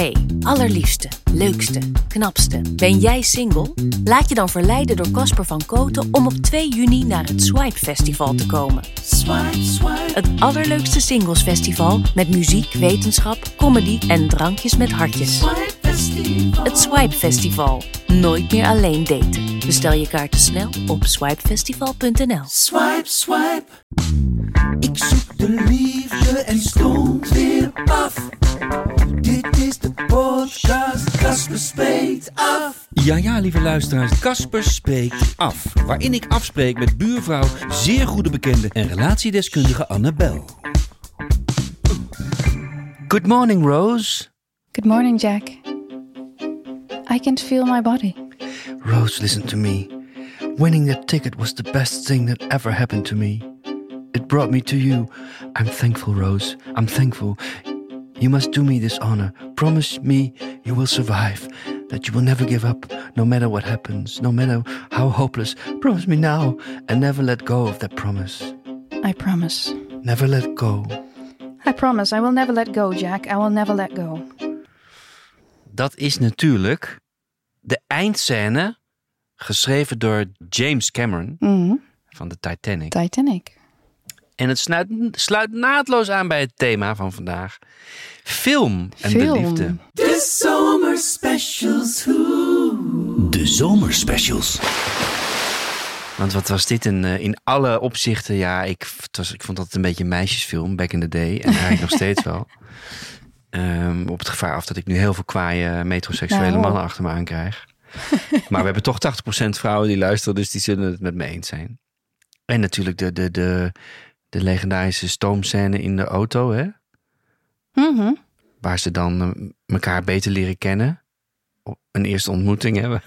Hey, allerliefste, leukste, knapste. Ben jij single? Laat je dan verleiden door Casper van Koten om op 2 juni naar het Swipe Festival te komen. Swipe, swipe, Het allerleukste singlesfestival met muziek, wetenschap, comedy en drankjes met hartjes. swipe festival. Het Swipe Festival. Nooit meer alleen daten. Bestel je kaarten snel op swipefestival.nl. Swipe, swipe. Ik zoek de liefde en stond podcast Casper Spreekt Af. Ja, ja, lieve luisteraars, Casper spreekt af. Waarin ik afspreek met buurvrouw, zeer goede bekende en relatiedeskundige Annabel. Good morning, Rose. Good morning, Jack. I can feel my body. Rose, listen to me. Winning that ticket was the best thing that ever happened to me. It brought me to you. I'm thankful, Rose. I'm thankful. You must do me this honor. Promise me you will survive, that you will never give up, no matter what happens, no matter how hopeless. Promise me now, and never let go of that promise. I promise. Never let go. I promise. I will never let go, Jack. I will never let go. Dat is natuurlijk de eindscène geschreven door James Cameron Mhm. van de Titanic. Titanic. En het sluit, sluit naadloos aan bij het thema van vandaag. Film en de Film. liefde. De zomerspecials. De zomerspecials. Want wat was dit in, eh, in alle opzichten? Ja, ik, het was, ik vond dat een beetje een meisjesfilm back in the day. En eigenlijk nog steeds wel. Ehm, op het gevaar af dat ik nu heel veel kwaaie metroseksuele Nou. mannen achter me aan krijg. maar we hebben toch 80% vrouwen die luisteren, dus die zullen het met me eens zijn. En natuurlijk de, de, de, de legendarische stoomscène in de auto, hè? Mhm. waar ze dan eh, elkaar beter leren kennen. Een eerste ontmoeting hebben.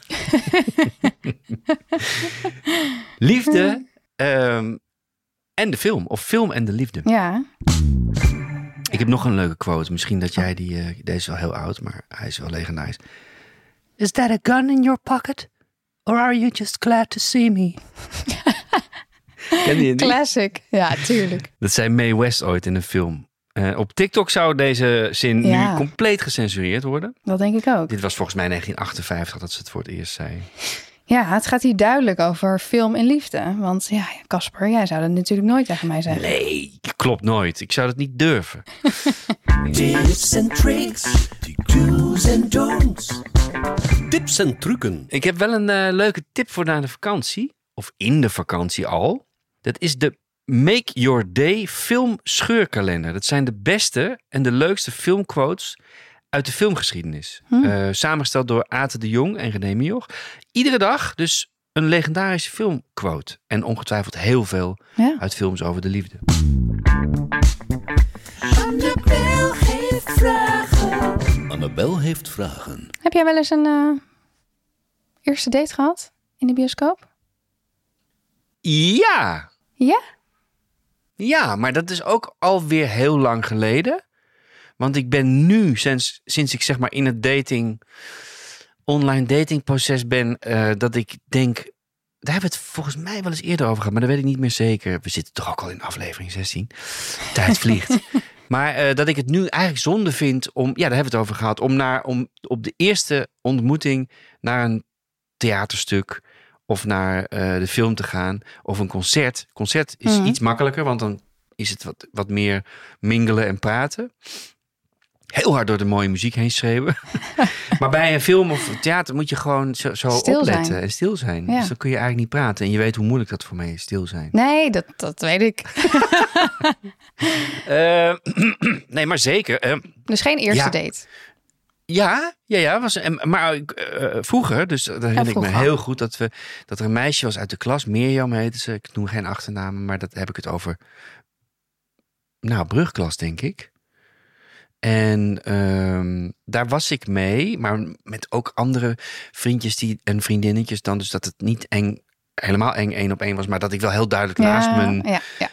liefde ehm, en de film. Of film en de liefde. Ja. Ik heb nog een leuke quote. Misschien dat jij die... eh, deze is wel heel oud, maar hij is wel legendarisch. Is that a gun in your pocket? Or are you just glad to see me? Ken je die? Classic. Ja, tuurlijk. Dat zei Mae West ooit in een film. Eh, op TikTok zou deze zin Ja. nu compleet gecensureerd worden. Dat denk ik ook. Dit was volgens mij 1958 dat ze het voor het eerst zei. Ja, het gaat hier duidelijk over film en liefde. Want ja, Casper, jij zou dat natuurlijk nooit tegen mij zeggen. Nee, klopt nooit. Ik zou dat niet durven. Tips en tricks. Do's en don'ts. Tips en trucken. Ik heb wel een eh, leuke tip voor na de vakantie. Of in de vakantie al. Dat is de Make Your Day film scheurkalender. Dat zijn de beste en de leukste filmquotes uit de filmgeschiedenis. Eh, samengesteld door Ate de Jong en René Mioch. Iedere dag dus een legendarische filmquote. En ongetwijfeld heel veel Ja. uit films over de liefde. Annabel heeft vragen. Annabel heeft vragen. Heb jij wel eens een eh, eerste date gehad in de bioscoop? Ja, Ja? Ja, maar dat is ook alweer heel lang geleden. Want ik ben nu, sinds, sinds ik zeg maar in het dating, online datingproces ben, eh, dat ik denk, daar hebben we het volgens mij wel eens eerder over gehad, maar dat weet ik niet meer zeker. We zitten toch ook al in aflevering 16. Tijd vliegt. maar eh, dat ik het nu eigenlijk zonde vind om, ja, daar hebben we het over gehad, om, naar, om op de eerste ontmoeting naar een theaterstuk of naar eh, de film te gaan of een concert. Concert is Mhm. iets makkelijker, want dan is het wat, wat meer mingelen en praten. Heel hard door de mooie muziek heen schreeuwen. maar bij een film of een theater moet je gewoon zo, zo Stil opletten zijn. en stil zijn. Ja. Dus dan kun je eigenlijk niet praten. En je weet hoe moeilijk dat voor mij is, stil zijn. Nee, dat, dat weet ik. Eh, nee, maar zeker. eh, Dus geen eerste Ja. date. Ja, ja, ja. Was, en- maar eh, vroeger, dus dat herinner ik me heel goed, dat, we, dat er een meisje was uit de klas, Mirjam heette ze. Ik noem geen achternamen, maar dat heb ik het over. Nou, brugklas, denk ik. En ehm, daar was ik mee, maar met ook andere vriendjes die, en vriendinnetjes dan. Dus dat het niet eng, helemaal eng één op één was, maar dat ik wel heel duidelijk naast mijn ja,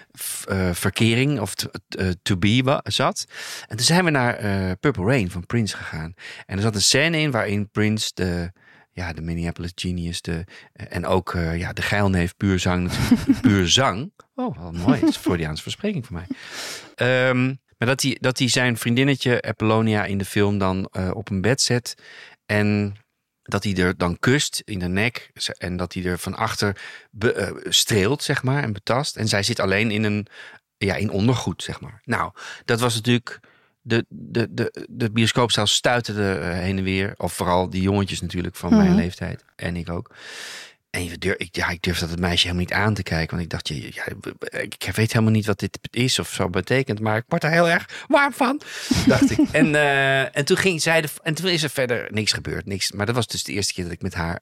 verkering of eh, to be zat. En toen zijn we naar eh, Purple Rain van Prince gegaan. En er zat een scène in waarin Prince de, ja, de Minneapolis Genius de, eh, en ook eh, ja, de geilneef puur zang, natuurlijk. puur zang. Oh, wel mooi. Dat is een Freudiaanse verspreking voor mij. Ehm, Maar dat hij, dat hij zijn vriendinnetje Apollonia in de film dan eh, op een bed zet. En dat hij er dan kust in de nek. En dat hij er van achter be- eh, streelt, zeg maar, en betast. En zij zit alleen in een ja, in ondergoed, zeg maar. Nou, dat was natuurlijk. De, de, de, de bioscoopzaal stuiterde eh, heen en weer. Of vooral die jongetjes natuurlijk van mijn Mhm. leeftijd. En ik ook. En je durf, ik, ja, ik durfde dat het meisje helemaal niet aan te kijken. Want ik dacht, ja, ja, ik weet helemaal niet wat dit is of zo betekent. Maar ik word er heel erg warm van, dacht ik. En, eh, en toen ging zij, de, en toen is er verder niks gebeurd. Niks. Maar dat was dus de eerste keer dat ik met haar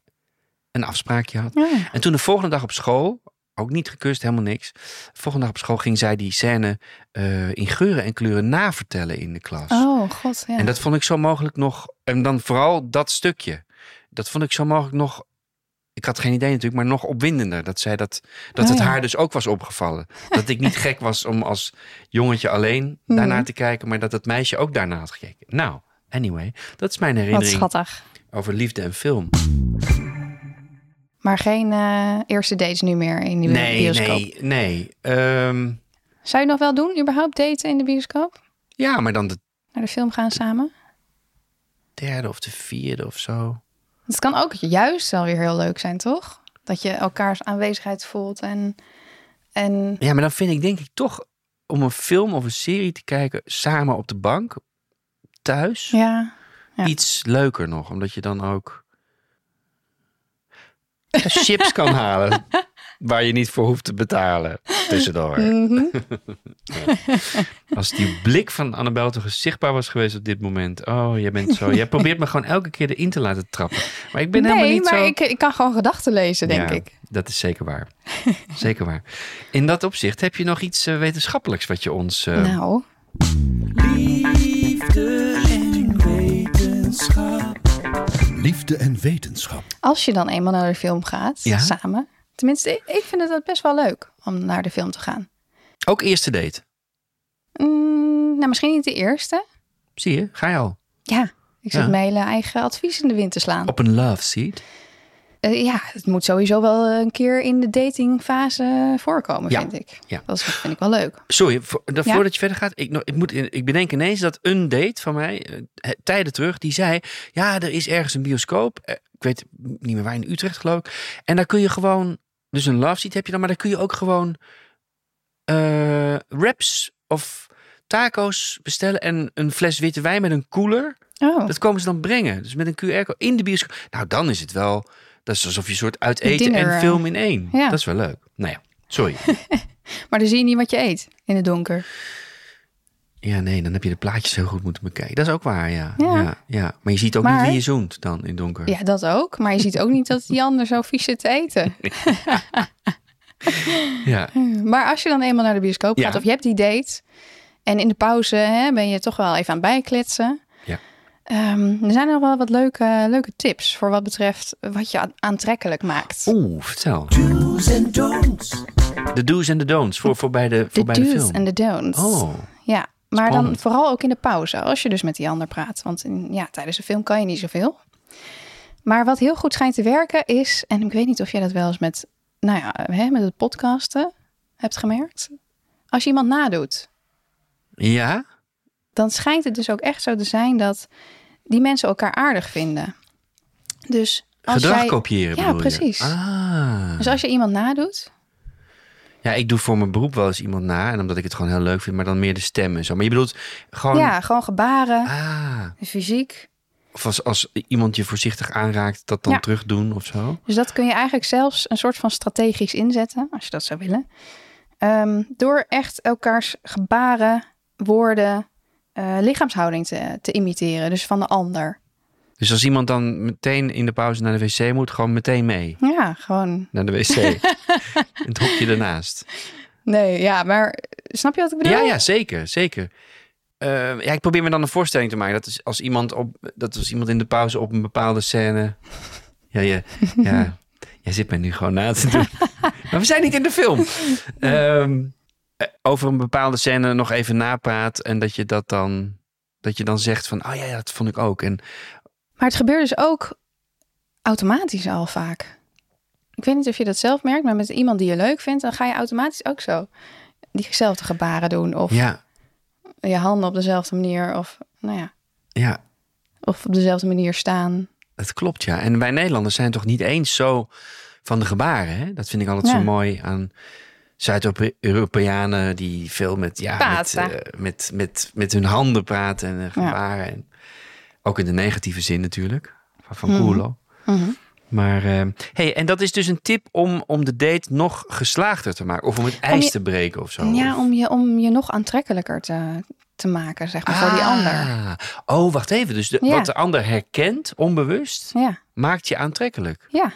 een afspraakje had. Ja. En toen de volgende dag op school, ook niet gekust, helemaal niks. De volgende dag op school ging zij die scène eh, in geuren en kleuren navertellen in de klas. Oh, god. Ja. En dat vond ik zo mogelijk nog, en dan vooral dat stukje. Dat vond ik zo mogelijk nog, ik had geen idee natuurlijk, maar nog opwindender. Dat zij dat, dat Oh, het ja. haar dus ook was opgevallen. Dat ik niet gek was om als jongetje alleen Mhm. daarnaar te kijken, maar dat het meisje ook daarna had gekeken. Nou, anyway, dat is mijn Wat herinnering schattig. over liefde en film. Maar geen eh, eerste dates nu meer in die Nee, bioscoop. nee, nee. Ehm, Zou je nog wel doen, überhaupt daten in de bioscoop? ja, maar dan de Naar de film gaan samen? derde of de vierde of zo. Het kan ook juist wel weer heel leuk zijn, toch? Dat je elkaars aanwezigheid voelt en... en Ja, maar dan vind ik denk ik toch om een film of een serie te kijken samen op de bank thuis ja, Ja. iets leuker nog, omdat je dan ook chips kan halen waar je niet voor hoeft te betalen tussendoor. Mhm. Als die blik van Annabel toch eens zichtbaar was geweest op dit moment. Oh, jij bent zo. Jij probeert me gewoon elke keer erin te laten trappen. Maar ik ben helemaal nee, niet maar zo. ik, ik kan gewoon gedachten lezen, denk Ja, ik. Dat is zeker waar. zeker waar. In dat opzicht heb je nog iets eh, wetenschappelijks wat je ons. eh, Nou, Liefde en wetenschap. Liefde en wetenschap. als je dan eenmaal naar de film gaat, Ja? samen. Tenminste, ik- vind het best wel leuk om naar de film te gaan. Ook eerste date. Mm, nou, misschien niet de eerste. Zie je, ga je al. Ja, ik zit Ja. mijn hele eigen advies in de wind te slaan. Op een love seat. Eh, ja, het moet sowieso wel een keer in de datingfase voorkomen, Ja. vind ik. Ja. Dat vind ik wel leuk. Sorry, Ja? voordat je verder gaat. Ik, ik, moet, ik bedenk ineens dat een date van mij, eh, tijden terug, die zei... Ja, er is ergens een bioscoop. eh, Ik weet niet meer waar, in Utrecht geloof ik. En daar kun je gewoon... Dus een love seat heb je dan, maar daar kun je ook gewoon... eh wraps of taco's bestellen en een fles witte wijn met een koeler. Oh, Dat komen ze dan brengen. Dus met een QR-code in de bioscoop. Nou, dan is het wel... Dat is alsof je een soort uit eten dinner, en eh, film in één. ja. Dat is wel leuk. Nou ja, sorry. maar dan zie je niet wat je eet in het donker. Ja, nee, dan heb je de plaatjes heel goed moeten bekijken. Dat is ook waar, ja. Ja. ja. ja, Maar je ziet ook Maar- niet wie je zoent dan in het donker. Ja, dat ook. Maar je ziet ook niet dat die ander zo vies zit te eten. Ja. Maar als je dan eenmaal naar de bioscoop gaat Ja. of je hebt die date... en in de pauze hè, ben je toch wel even aan bijkletsen... Ja. Ehm, er zijn nog wel wat leuke, leuke tips voor wat betreft wat je aantrekkelijk maakt. Oeh, vertel. Do's and don'ts. De do's en de don'ts voor, voor bij de, voor De bij de do's film. en de don'ts. Oh, Maar dan vooral ook in de pauze, als je dus met die ander praat. Want in, ja, tijdens een film kan je niet zoveel. Maar wat heel goed schijnt te werken is, en ik weet niet of jij dat wel eens met, nou ja, hè, met het podcasten hebt gemerkt. Als je iemand nadoet, ja? dan schijnt het dus ook echt zo te zijn dat die mensen elkaar aardig vinden. Dus als Gedrag jij, kopiëren Ja, precies. Ah. Dus als je iemand nadoet, Ja, ik doe voor mijn beroep wel eens iemand na. En omdat ik het gewoon heel leuk vind. Maar dan meer de stem en zo. Maar je bedoelt gewoon... ja, gewoon gebaren, Ah. fysiek. Of als, als iemand je voorzichtig aanraakt, dat dan Ja. terug doen of zo. Dus dat kun je eigenlijk zelfs een soort van strategisch inzetten, als je dat zou willen. Ehm, door echt elkaars gebaren, woorden, eh, lichaamshouding te, te imiteren. Dus van de ander. Dus als iemand dan meteen in de pauze naar de wc moet, gewoon meteen mee Ja, gewoon. naar de wc. het hokje ernaast. Nee, ja, maar snap je wat ik bedoel? Ja, ja, zeker, zeker. Eh, ja, ik probeer me dan een voorstelling te maken. Dat is als iemand op, dat is iemand in de pauze op een bepaalde scène. Ja, je, ja, jij zit mij nu gewoon na te doen. maar we zijn niet in de film. Ehm, eh, over een bepaalde scène nog even napraat en dat je dat dan, dat je dan zegt van, oh ja, ja, dat vond ik ook. En Maar het gebeurt dus ook automatisch al vaak. Ik weet niet of je dat zelf merkt, maar met iemand die je leuk vindt, dan ga je automatisch ook zo diezelfde gebaren doen. Of ja, je handen op dezelfde manier of, nou ja, Ja, of op dezelfde manier staan. het klopt ja. En wij Nederlanders zijn toch niet eens zo van de gebaren. Hè? Dat vind ik altijd zo mooi aan Zuid-Europeanen die veel met, ja, met, eh, met, met, met hun handen praten en gebaren. En ook in de negatieve zin natuurlijk, van, van. Mhm. Maar, eh, hey, en dat is dus een tip om, om de date nog geslaagder te maken. Of om het ijs je- te breken of zo. Ja, Of- om je, om je nog aantrekkelijker te, te maken, zeg maar, voor die ander. Ah. Oh, wacht even. Dus de, Ja. wat de ander herkent, onbewust, Ja, maakt je aantrekkelijk. ja.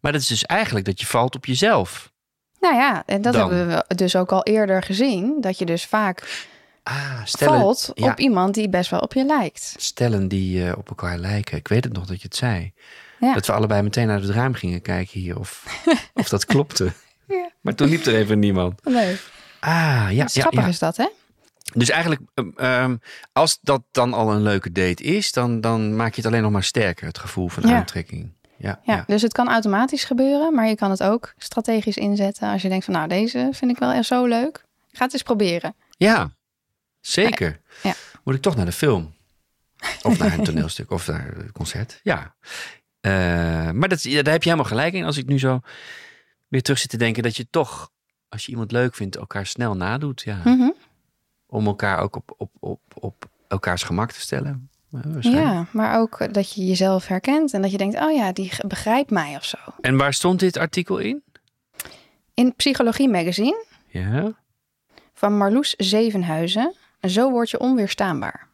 Maar dat is dus eigenlijk dat je valt op jezelf. Nou ja, en dat Dan. hebben we dus ook al eerder gezien. Dat je dus vaak Ah, stellen, valt ja. op iemand die best wel op je lijkt. stellen die eh, op elkaar lijken. Ik weet het nog dat je het zei. Ja. Dat we allebei meteen uit het raam gingen kijken hier of, of dat klopte. Ja. Maar toen liep er even niemand. Nee. Ah, ja, Grappig ja. is dat, hè? Dus eigenlijk, ehm, ehm, als dat dan al een leuke date is, dan, dan maak je het alleen nog maar sterker, het gevoel van aantrekking. Ja, Ja, ja. dus het kan automatisch gebeuren, maar je kan het ook strategisch inzetten. Als je denkt van, nou, deze vind ik wel echt zo leuk. Ga het eens proberen. Ja, zeker. Ja. Moet ik toch naar de film? Of naar een toneelstuk of naar een concert? Ja. Eh, maar dat, daar heb je helemaal gelijk in. Als ik nu zo weer terug zit te denken dat je toch, als je iemand leuk vindt, elkaar snel nadoet. Ja. Mhm. Om elkaar ook op, op, op, op elkaars gemak te stellen. Eh. Ja, maar ook dat je jezelf herkent en dat je denkt, oh ja, die begrijpt mij of zo. En waar stond dit artikel in? In Psychologie Magazine Ja. van Marloes Zevenhuizen. Zo word je onweerstaanbaar.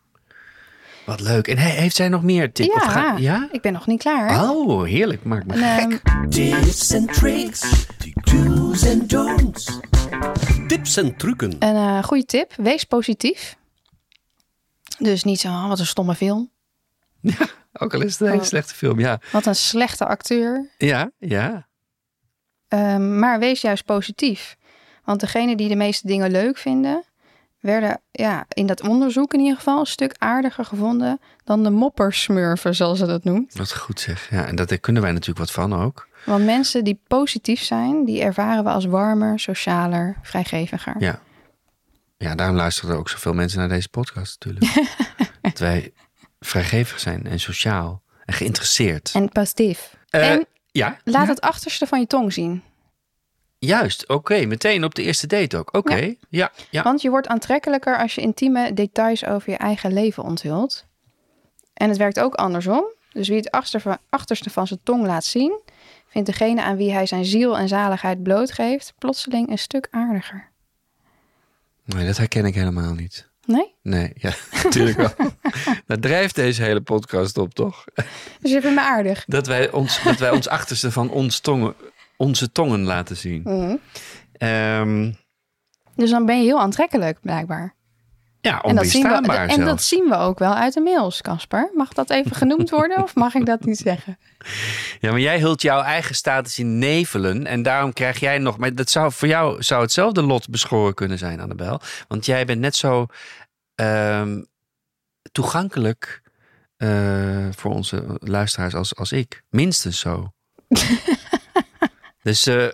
Wat leuk. En he- heeft zij nog meer tips? Of Ja, ga- ja? ik ben nog niet klaar. Oh, heerlijk. Maak me En, gek. ehm, Tips and tricks, do's and don'ts. Tips en trucken. een eh, goede tip, wees positief. Dus niet zo, oh, wat een stomme film. Ook al is het een hele Oh. slechte film. Ja, Wat een slechte acteur. ja, ja. Ehm, maar wees juist positief. Want degenen die de meeste dingen leuk vinden, werden ja, in dat onderzoek in ieder geval een stuk aardiger gevonden dan de moppersmurfen, zoals ze dat noemt. Wat goed zeg. Ja, en dat, daar kunnen wij natuurlijk wat van ook. Want mensen die positief zijn, die ervaren we als warmer, socialer, vrijgeviger. Ja. Ja, daarom luisteren er ook zoveel mensen naar deze podcast natuurlijk. dat wij vrijgevig zijn en sociaal en geïnteresseerd. En positief. Eh, en ja, laat ja, het achterste van je tong zien. Juist. Oké, meteen op de eerste date ook. Oké, ja. ja, Want je wordt aantrekkelijker als je intieme details over je eigen leven onthult. En het werkt ook andersom. Dus wie het achterste, achterste van zijn tong laat zien, vindt degene aan wie hij zijn ziel en zaligheid blootgeeft, plotseling een stuk aardiger. Nee, dat herken ik helemaal niet. Nee? Nee, ja, natuurlijk wel. Daar drijft deze hele podcast op, toch? Dus je vindt me aardig. Dat wij ons, dat wij ons achterste van ons tongen, onze tongen laten zien. Mhm. Ehm, Dus dan ben je heel aantrekkelijk, blijkbaar. ja, En dat, zien we, onweerstaanbaar en dat zien we ook wel uit de mails, Casper. Mag dat even genoemd worden of mag ik dat niet zeggen? Ja, maar jij hult jouw eigen status in nevelen. En daarom krijg jij nog... Maar dat zou, voor jou zou hetzelfde lot beschoren kunnen zijn, Annabel. Want jij bent net zo ehm, toegankelijk eh, voor onze luisteraars als, als ik. Minstens zo. dus eh,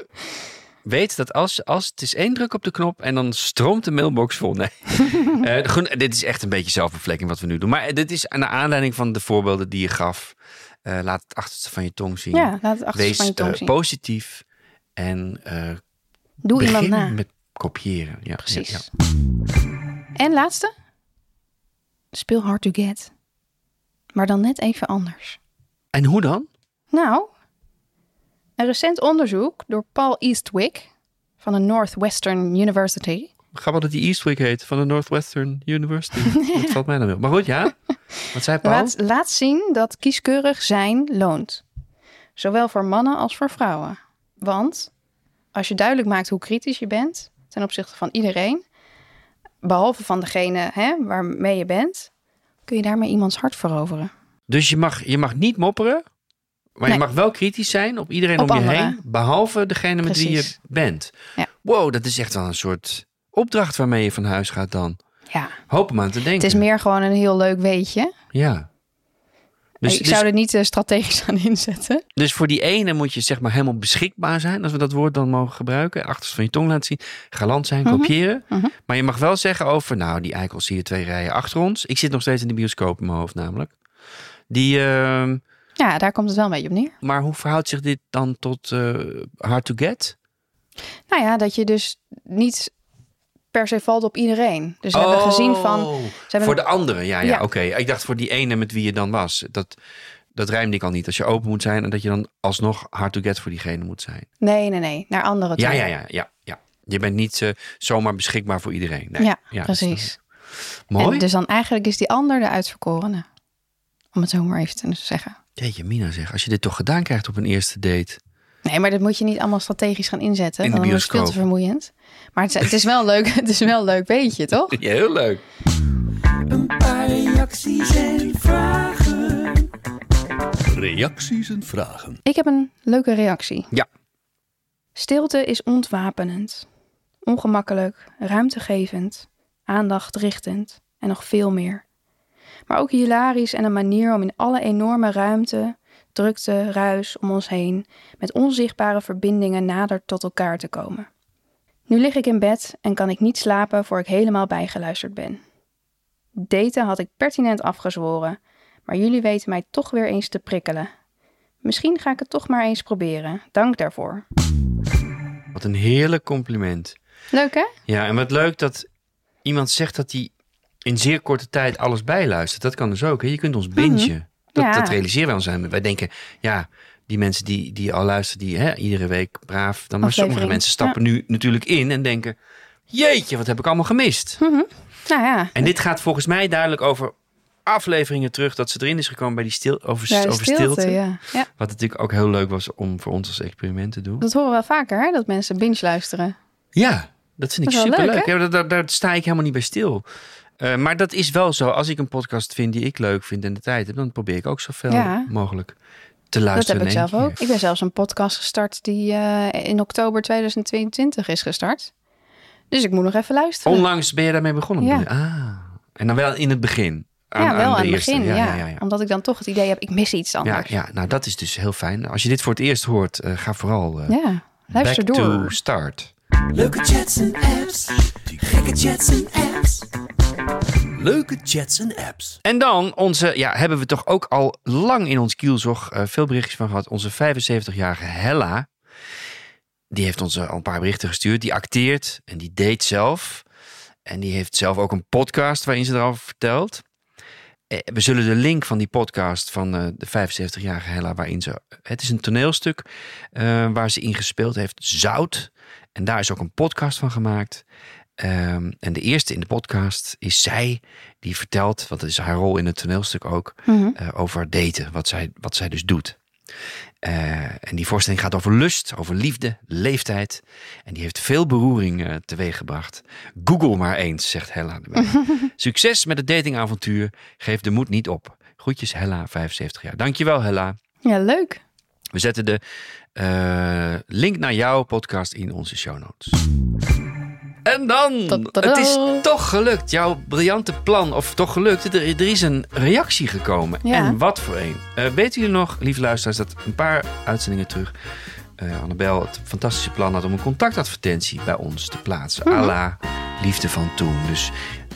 weet dat als, als het is één druk op de knop en dan stroomt de mailbox vol. Nee. Eh, dit is echt een beetje zelfbevlekking wat we nu doen. Maar dit is naar aanleiding van de voorbeelden die je gaf. Eh, laat het achterste van je tong zien. Ja, laat het achterste Wees van je tong eh, zien. positief en eh Doe iemand na. met kopiëren. Ja, Precies. ja, ja. En laatste. Speel hard to get. Maar dan net even anders. En hoe dan? Nou, een recent onderzoek door Paul Eastwick van de Northwestern University. Grappig dat die Eastwick heet van de Northwestern University. Dat valt mij dan wel. Maar goed, ja. Wat zei Paul? Laat, laat zien dat kieskeurig zijn loont. Zowel voor mannen als voor vrouwen. Want als je duidelijk maakt hoe kritisch je bent ten opzichte van iedereen, behalve van degene hè, waarmee je bent, kun je daarmee iemands hart veroveren. Dus je mag, je mag niet mopperen, maar je mag wel kritisch zijn op iedereen Op om je anderen. heen, behalve degene met wie je bent. Ja. Wow, dat is echt wel een soort opdracht waarmee je van huis gaat dan. Ja, Hoop hem aan te denken. het is meer gewoon een heel leuk weetje. Ja. Dus, ik dus, zou er niet eh, strategisch gaan inzetten. dus voor die ene moet je zeg maar helemaal beschikbaar zijn. Als we dat woord dan mogen gebruiken. Achterste van je tong laten zien. Galant zijn, Mhm. kopiëren. Mhm. Maar je mag wel zeggen over... Nou, die eikels zie je twee rijen achter ons. Ik zit nog steeds in de bioscoop in mijn hoofd namelijk. Die... Ja, daar komt het wel een beetje op neer. maar hoe verhoudt zich dit dan tot eh, hard to get? Nou ja, dat je dus niet per se valt op iedereen. Dus we hebben gezien van... Oh, Ze hebben Voor de anderen, ja, ja, Ja. oké. Ik dacht voor die ene met wie je dan was. Dat, dat rijmde ik al niet. Als je open moet zijn en dat je dan alsnog hard to get voor diegene moet zijn. Nee, nee, nee. Naar anderen toe. Ja, ja, ja, ja, ja. Je bent niet eh, zomaar beschikbaar voor iedereen. Nee. Ja, is precies. dan- Mooi. En dus dan eigenlijk is die ander de uitverkorene. Om het zo maar even te zeggen. Jeetje, Mina zeg. Als je dit toch gedaan krijgt op een eerste date. Nee, maar dat moet je niet allemaal strategisch gaan inzetten. In de dan wordt het veel te vermoeiend. Maar het is, het is wel leuk. Het is wel een leuk beetje, toch? Ja, heel leuk. Een paar reacties en vragen. Reacties en vragen. Ik heb een leuke reactie. Ja. Stilte is ontwapenend. Ongemakkelijk, ruimtegevend, aandachtrichtend en nog veel meer. Maar ook hilarisch en een manier om in alle enorme ruimte, drukte, ruis om ons heen, met onzichtbare verbindingen nader tot elkaar te komen. Nu lig ik in bed en kan ik niet slapen voor ik helemaal bijgeluisterd ben. Daten had ik pertinent afgezworen, maar jullie weten mij toch weer eens te prikkelen. Misschien ga ik het toch maar eens proberen. Dank daarvoor. Wat een heerlijk compliment. Leuk hè? Ja, en wat leuk dat iemand zegt dat hij in zeer korte tijd alles bijluistert. Dat kan dus ook. Hè? Je kunt ons bingen. Dat, Ja. dat realiseren wij ons. aan. Wij denken, ja, die mensen die, die al luisteren, die hè, iedere week braaf. Dan, maar sommige mensen stappen nu natuurlijk in en denken, jeetje, wat heb ik allemaal gemist. Nou ja, En dit gaat volgens mij duidelijk over afleveringen terug dat ze erin is gekomen bij die stil, over, ja, over stilte. Ja. ja, Wat natuurlijk ook heel leuk was om voor ons als experiment te doen. dat horen we wel vaker hè? Dat mensen binge luisteren. Ja, dat vind ik Dat superleuk. leuk, daar sta ik helemaal niet bij stil. Eh, maar dat is wel zo. Als ik een podcast vind die ik leuk vind en de tijd heb, dan probeer ik ook zoveel Ja. mogelijk te Dat heb luisteren. ik zelf ook. Ik ben zelfs een podcast gestart die eh, in oktober 2022 is gestart. Dus ik moet nog even luisteren. Onlangs ben je daarmee begonnen. Ja. Ah. En dan wel in het begin. Aan, ja, wel aan, het eerste. begin. Ja, Ja, ja, ja. Omdat ik dan toch het idee heb, ik mis iets anders. ja, nou dat is dus heel fijn. Als je dit voor het eerst hoort, eh, ga vooral eh, Ja, luister back door. to start. Leuke chats en apps. Gekke chats en apps. Leuke chats en apps. En dan onze, ja, hebben we toch ook al lang in ons kielzog eh, veel berichtjes van gehad. Onze 75-jarige Hella. Die heeft ons eh, al een paar berichten gestuurd. Die acteert en die date zelf. En die heeft zelf ook een podcast waarin ze erover vertelt. Eh, We zullen de link van die podcast van de 75-jarige Hella, waarin ze. Het is een toneelstuk waar ze in gespeeld heeft, Zout. En daar is ook een podcast van gemaakt. Ehm, en de eerste in de podcast is zij, die vertelt, wat is haar rol in het toneelstuk ook, Mhm. eh, over daten, wat zij, wat zij dus doet. Eh, en die voorstelling gaat over lust, over liefde, leeftijd. En die heeft veel beroering eh, teweeggebracht. Google maar eens, zegt Hella. erbij. Succes met het datingavontuur. Geef de moed niet op. Groetjes Hella, 75 jaar. Dankjewel Hella. Ja, leuk. We zetten de link naar jouw podcast in onze show notes. En dan, Tadada. het is toch gelukt. Jouw briljante plan, of toch gelukt. Er, er is een reactie gekomen. Ja. En wat voor een. Eh weten jullie nog, lieve luisteraars, dat een paar uitzendingen terug... eh Annabel het fantastische plan had om een contactadvertentie bij ons te plaatsen. Mhm. à la liefde van toen. Dus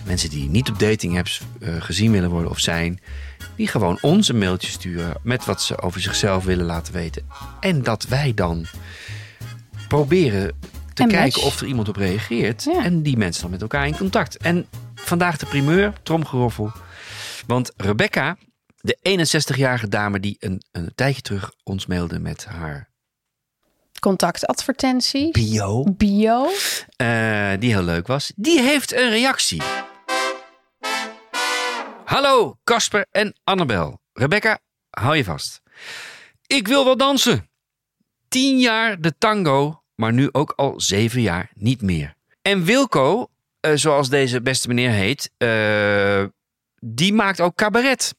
mensen die niet op dating apps eh, gezien willen worden of zijn... die gewoon ons een mailtje sturen met wat ze over zichzelf willen laten weten. En dat wij dan proberen te kijken match. of er iemand op reageert. Ja. En die mensen dan met elkaar in contact. En vandaag de primeur, tromgeroffel. Want Rebecca, de 61-jarige dame die een, een tijdje terug ons mailde met haar Contactadvertentie. bio, Bio. eh, die heel leuk was, die heeft een reactie. Hallo Casper en Annabel. Rebecca, hou je vast. Ik wil wel dansen. Tien jaar de tango, maar nu ook al zeven jaar niet meer. En Wilco, eh, zoals deze beste meneer heet, eh, die maakt ook cabaret.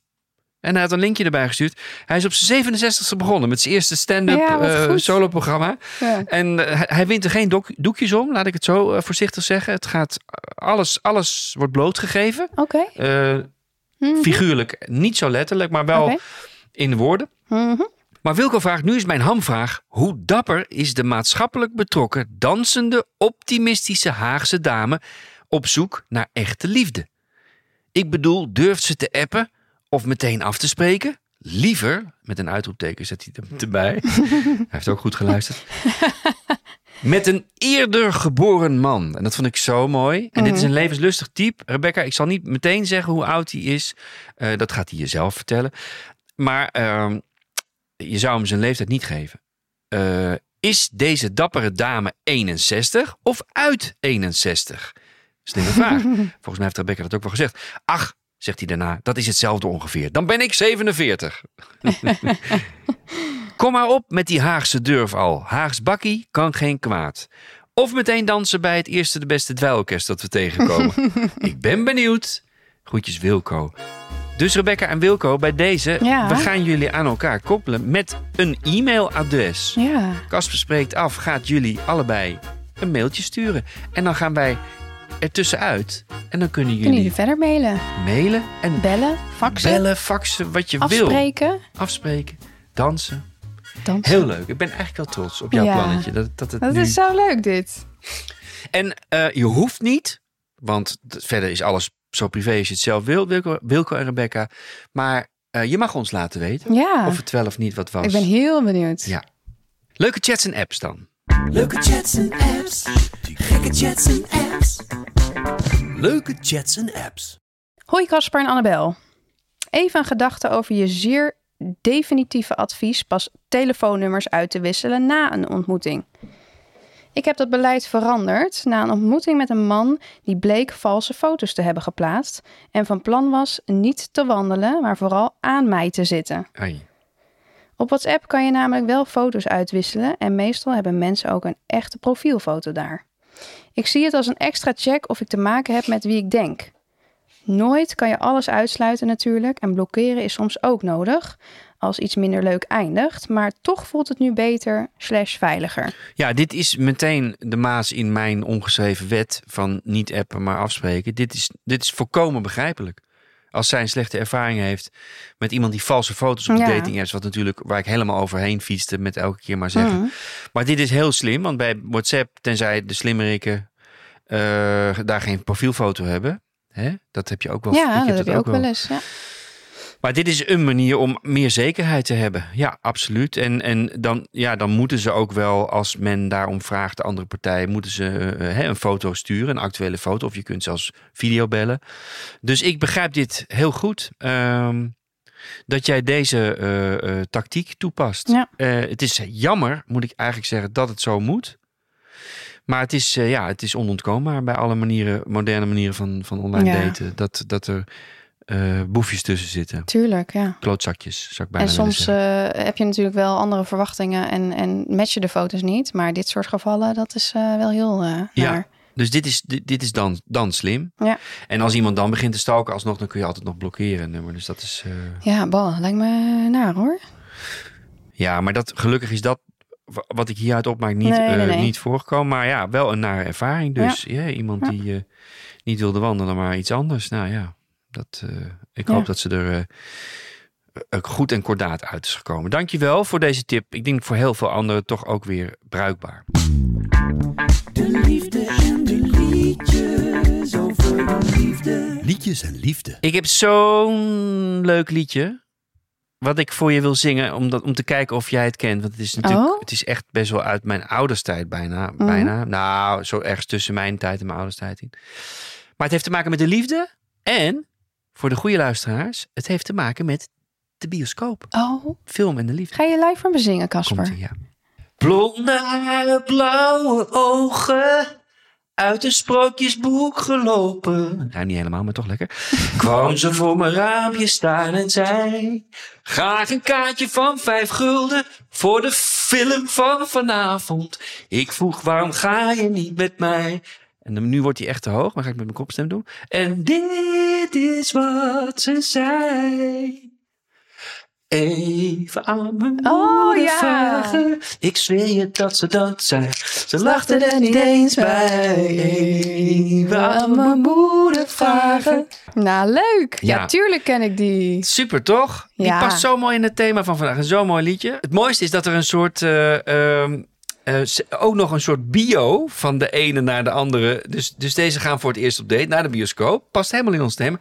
En hij had een linkje erbij gestuurd. Hij is op zijn 67ste begonnen met zijn eerste stand-up Ja, eh, solo-programma. Ja. En hij, wint er geen doek- doekjes om, laat ik het zo voorzichtig zeggen. Het gaat, alles, alles wordt blootgegeven. Oké. Mhm. Figuurlijk, niet zo letterlijk, maar wel in woorden. Mhm. Maar Wilco vraagt, nu is mijn hamvraag. Hoe dapper is de maatschappelijk betrokken, dansende, optimistische Haagse dame op zoek naar echte liefde? Ik bedoel, durft ze te appen of meteen af te spreken? Liever, met een uitroepteken zet hij er- erbij. hij heeft ook goed geluisterd. Met een eerder geboren man. En dat vond ik zo mooi. En dit is een levenslustig type. Rebecca, ik zal niet meteen zeggen hoe oud hij is. Eh, dat gaat hij jezelf vertellen. Maar ehm, je zou hem zijn leeftijd niet geven. Eh, is deze dappere dame 61 of uit 61? Slimme vraag. Volgens mij heeft Rebecca dat ook wel gezegd. Ach, zegt hij daarna, dat is hetzelfde ongeveer. Dan ben ik 47. Kom maar op met die Haagse durf al. Haags bakkie kan geen kwaad. Of meteen dansen bij het eerste de beste dweilorkest dat we tegenkomen. ik ben benieuwd. Groetjes Wilco. Dus Rebecca en Wilco, bij deze, Ja. we gaan jullie aan elkaar koppelen met een e-mailadres. Ja. Casper spreekt af, gaat jullie allebei een mailtje sturen. En dan gaan wij er tussenuit. En dan kunnen Kunnen jullie jullie verder mailen? mailen en Bellen? Faxen? bellen, faxen, wat je wil. Afspreken? Afspreken, dansen. Dansen? Heel leuk. Ik ben eigenlijk wel trots op jouw Ja. plannetje. Dat, dat het Dat nu... is zo leuk dit. En eh, je hoeft niet, want verder is alles zo privé als je het zelf wil, Wilco, Wilco en Rebecca. Maar eh, je mag ons laten weten Ja. of het wel of niet wat was. Ik ben heel benieuwd. Ja. Leuke chats en apps dan. Leuke chats en apps. Gekke chats en apps. Leuke chats en apps. Hoi Casper en Annabel. Even een gedachte over je zeer definitieve advies pas telefoonnummers uit te wisselen na een ontmoeting. Ik heb dat beleid veranderd na een ontmoeting met een man die bleek valse foto's te hebben geplaatst en van plan was niet te wandelen, maar vooral aan mij te zitten. Ai. Op WhatsApp kan je namelijk wel foto's uitwisselen en meestal hebben mensen ook een echte profielfoto daar. Ik zie het als een extra check of ik te maken heb met wie ik denk. Nooit kan je alles uitsluiten natuurlijk en blokkeren is soms ook nodig als iets minder leuk eindigt, maar toch voelt het nu beter slash veiliger. Ja, dit is meteen de maas in mijn ongeschreven wet van niet appen, maar afspreken. Dit is, dit is volkomen begrijpelijk. Als zij een slechte ervaring heeft met iemand die valse foto's op de Ja. dating apps, wat natuurlijk waar ik helemaal overheen fietste met elke keer maar zeggen. Mhm. Maar dit is heel slim, want bij WhatsApp, tenzij de slimmerikken eh, daar geen profielfoto hebben, hè, dat heb je ook wel. Ja, dat heb je ook wel wel. eens. Ja. Maar dit is een manier om meer zekerheid te hebben. Ja, absoluut. En, en dan, ja, dan moeten ze ook wel, als men daarom vraagt, de andere partij, moeten ze eh, hè, een foto sturen, een actuele foto. Of je kunt zelfs video bellen. Dus ik begrijp dit heel goed. ehm, dat jij deze eh, eh, tactiek toepast. Ja. Het is jammer, moet ik eigenlijk zeggen, dat het zo moet. Maar het is, ja, het is onontkoombaar bij alle manieren, moderne manieren van, van online Ja. daten. Dat, dat er eh, boefjes tussen zitten. Tuurlijk, ja. Klootzakjes, zou ik bijna En soms eh, heb je natuurlijk wel andere verwachtingen en, en match je de foto's niet. Maar dit soort gevallen, dat is eh, wel heel eh Ja. naar. Dus dit is, dit, dit is dan, dan slim. Ja. En als iemand dan begint te stalken alsnog, dan kun je altijd nog blokkeren. nummer. Dus dat is... Ja, bal, lijkt me naar hoor. Ja, maar dat, gelukkig is dat wa- wat ik hieruit opmaak niet, Nee, nee, nee. niet voorgekomen. Maar ja, wel een nare ervaring dus. Ja. iemand Ja. die niet wilde wandelen, maar iets anders. Nou ja, dat, eh, ik Ja. hoop dat ze er eh, goed en kordaat uit is gekomen. Dankjewel voor deze tip. Ik denk voor heel veel anderen toch ook weer bruikbaar. De liefde en de liedjes over de liefde. Liedjes en liefde. Ik heb zo'n leuk liedje. Wat ik voor je wil zingen, om, dat, om te kijken of jij het kent. Want het is natuurlijk, Oh. het is echt best wel uit mijn ouderstijd bijna. Mhm. bijna. Nou, zo ergens tussen mijn tijd en mijn ouderstijd in. Maar het heeft te maken met de liefde. En, voor de goede luisteraars, het heeft te maken met de bioscoop. Oh, Film en de liefde. ga je live voor me zingen, Casper? Ja. Blonde blauwe ogen, uit een sprookjesboek gelopen. Nou, niet helemaal, maar toch lekker. Kwam ze voor mijn raampje staan en zei... Graag een kaartje van vijf gulden voor de film van vanavond. Ik vroeg, waarom ga je niet met mij? En dan- nu wordt hij echt te hoog, maar ga ik met mijn kopstem doen. En dit is wat ze zei. Even aan mijn Oh, moeder ja. vragen. Ik zweer je dat ze dat zei. Ze lachte er niet eens bij. Even aan mijn moeder vragen. Nou, leuk. Ja, Ja. tuurlijk ken ik die. Super, toch? Die Ja. past zo mooi in het thema van vandaag. Zo'n mooi liedje. Het mooiste is dat er een soort... eh, ehm, eh, ook nog een soort bio van de ene naar de andere. Dus, dus deze gaan voor het eerst op date naar de bioscoop. Past helemaal in ons thema.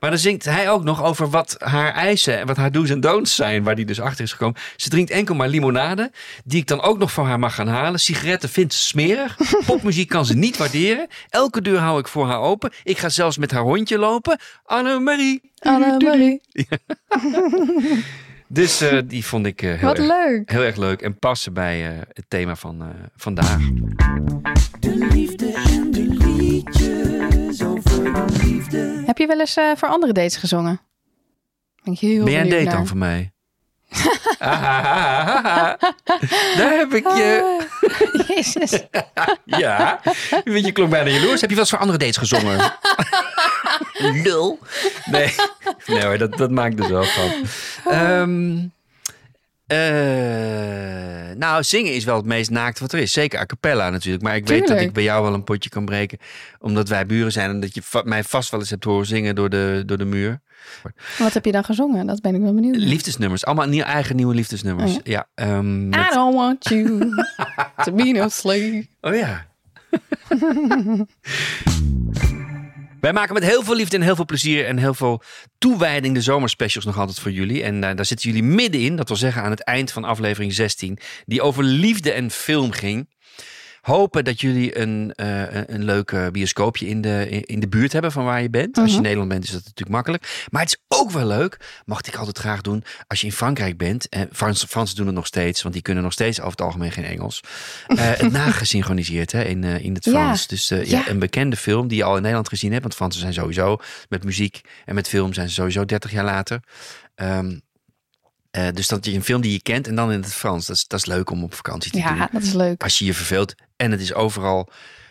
Maar dan zingt hij ook nog over wat haar eisen en wat haar do's en don'ts zijn. Waar die dus achter is gekomen. Ze drinkt enkel maar limonade. Die ik dan ook nog voor haar mag gaan halen. Sigaretten vindt ze smerig. Popmuziek kan ze niet waarderen. Elke deur hou ik voor haar open. Ik ga zelfs met haar hondje lopen. Annemarie. Annemarie. Dus eh, die vond ik eh, heel, Wat erg, leuk. heel erg leuk. En passen bij eh, het thema van eh, vandaag. De liefde en de liedjes over de liefde. Heb je wel eens eh, voor andere dates gezongen? Ben, ik heel Ben jij een date naar. dan voor mij? Ahahaha. Daar heb ik je. Ah, Jezus. Ja. Je klonk bijna jaloers. Heb je wel eens voor andere dates gezongen? Lul. Nee. Nee hoor, dat, dat maakt er zo van. Ehm, eh, nou, zingen is wel het meest naakt wat er is. Zeker a cappella natuurlijk. Maar ik weet dat ik bij jou wel een potje kan breken. Omdat wij buren zijn. En dat je va- mij vast wel eens hebt horen zingen door de, door de muur. Wat heb je dan gezongen? Dat ben ik wel benieuwd. Liefdesnummers. Allemaal nieuw, eigen nieuwe liefdesnummers. Oh ja. ehm, met- I don't want you to be no slave. Oh ja. Wij maken met heel veel liefde en heel veel plezier en heel veel toewijding de zomerspecials nog altijd voor jullie. En eh, daar zitten jullie middenin, dat wil zeggen aan het eind van aflevering 16, die over liefde en film ging. Hopen dat jullie een, eh, een- leuk bioscoopje in de, in de buurt hebben van waar je bent. Als je in Nederland bent is dat natuurlijk makkelijk. Maar het is ook wel leuk, mag ik altijd graag doen, als je in Frankrijk bent. En Frans, Fransen doen het nog steeds, want die kunnen nog steeds over het algemeen geen Engels. Het nagesynchroniseerd hè, in, eh, in het Ja. Frans. Dus ja. Ja. een bekende film die je al in Nederland gezien hebt. Want Fransen zijn sowieso met muziek en met film zijn ze sowieso 30 jaar later. Ehm, eh, dus dat je een film die je kent en dan in het Frans. Dat is, dat is leuk om op vakantie te doen. Ja, dat is leuk. Als je je verveelt. En het is overal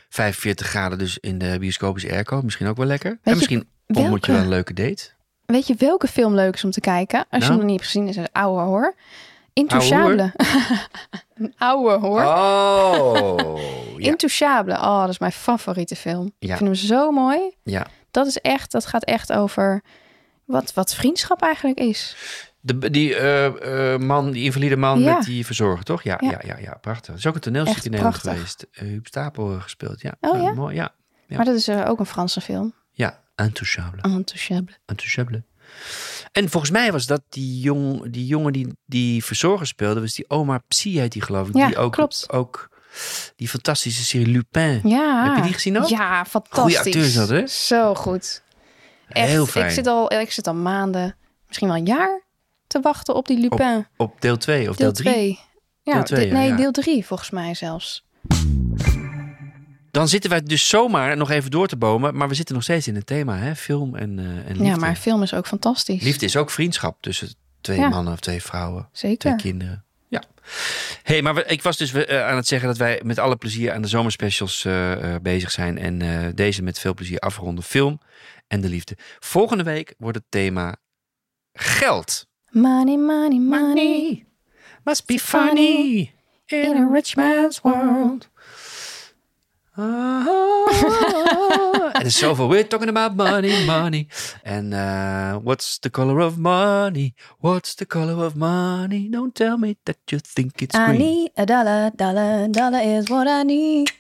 45 graden, dus in de bioscoop is airco. Misschien ook wel lekker. en misschien ontmoet je wel een leuke date. Weet je welke film leuk is om te kijken? Als je Nou? hem nog niet hebt gezien, is het oude. Ouwe hoor? Intouchable. een oude hoor. Oh, ja. Intouchable. Oh, dat is mijn favoriete film. Ja. Ik vind hem zo mooi. ja. Dat is echt, dat gaat echt over wat, wat vriendschap eigenlijk is. De, die eh, eh, man, die invalide man Ja. met die verzorger, toch? Ja, ja. Ja. ja, ja, prachtig. Dat is ook een toneelstuk in Nederland geweest. Uh, Huub Stapel gespeeld, ja. Oh, ja? Mooi, ja. Maar dat is ook een Franse film. Ja, Intouchable. Intouchable. Intouchable. En volgens mij was dat die, jong, die jongen die die verzorger speelde, was die Omar Psy heet die geloof ik. Ja, die ook, klopt. ook die fantastische serie Lupin. Ja. Heb je die gezien ook? Ja, fantastisch. Goeie acteur is dat, hè? Zo goed. Echt, Heel fijn. Ik zit, al, ik zit al maanden, misschien wel een jaar, te wachten op die Lupin. Op deel 2 of deel deel 3. 2. Ja, Deel twee, de- ja, nee, ja. deel 3 volgens mij zelfs. Dan zitten wij dus zomaar nog even door te bomen, maar we zitten nog steeds in het thema, hè? Film en, eh, en liefde. Ja, maar film is ook fantastisch. Liefde is ook vriendschap tussen twee Ja. mannen of twee vrouwen. Zeker. Twee kinderen. Ja. hey, maar we- ik was dus eh, aan het zeggen dat wij met alle plezier aan de zomerspecials eh, bezig zijn. En deze met veel plezier afronden. Film en de liefde. Volgende week wordt het thema geld. Money, money, money. Must be funny in a rich man's world. Ah, Er is zoveel. We're talking about money, money. En eh, what's the color of money? What's the color of money? Don't tell me that you think it's I green. I need a dollar, dollar, dollar is what I need.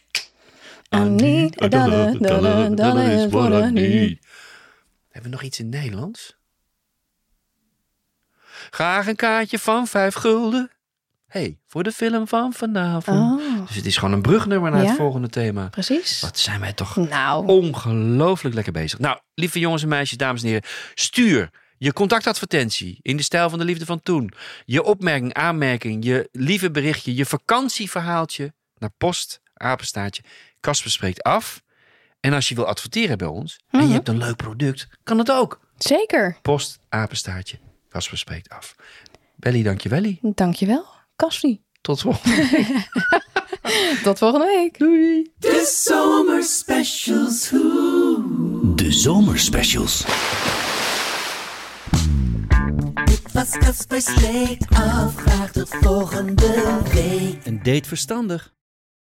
I need a dollar, dollar, dollar is what I need. Hebben we nog iets in Nederlands? Graag een kaartje van vijf gulden. hey, voor de film van vanavond. Oh, Dus het is gewoon een brugnummer naar Ja. het volgende thema. precies. Wat zijn wij toch Nou, ongelooflijk lekker bezig. Nou, lieve jongens en meisjes, dames en heren. Stuur je contactadvertentie in de stijl van de liefde van toen. Je opmerking, aanmerking, je lieve berichtje, je vakantieverhaaltje naar post, apenstaartje. Kasper spreekt af. En als je wil adverteren bij ons en Mhm. je hebt een leuk product, kan het ook. zeker. Post, apenstaartje, Kasper spreekt af. Belly, dankjewelly. Dankjewel, Kassie. Tot volgende week. Tot volgende week. Doei. De zomerspecials. De zomerspecials. Dit was Casper Sleek af. Graag tot volgende week. Een date verstandig.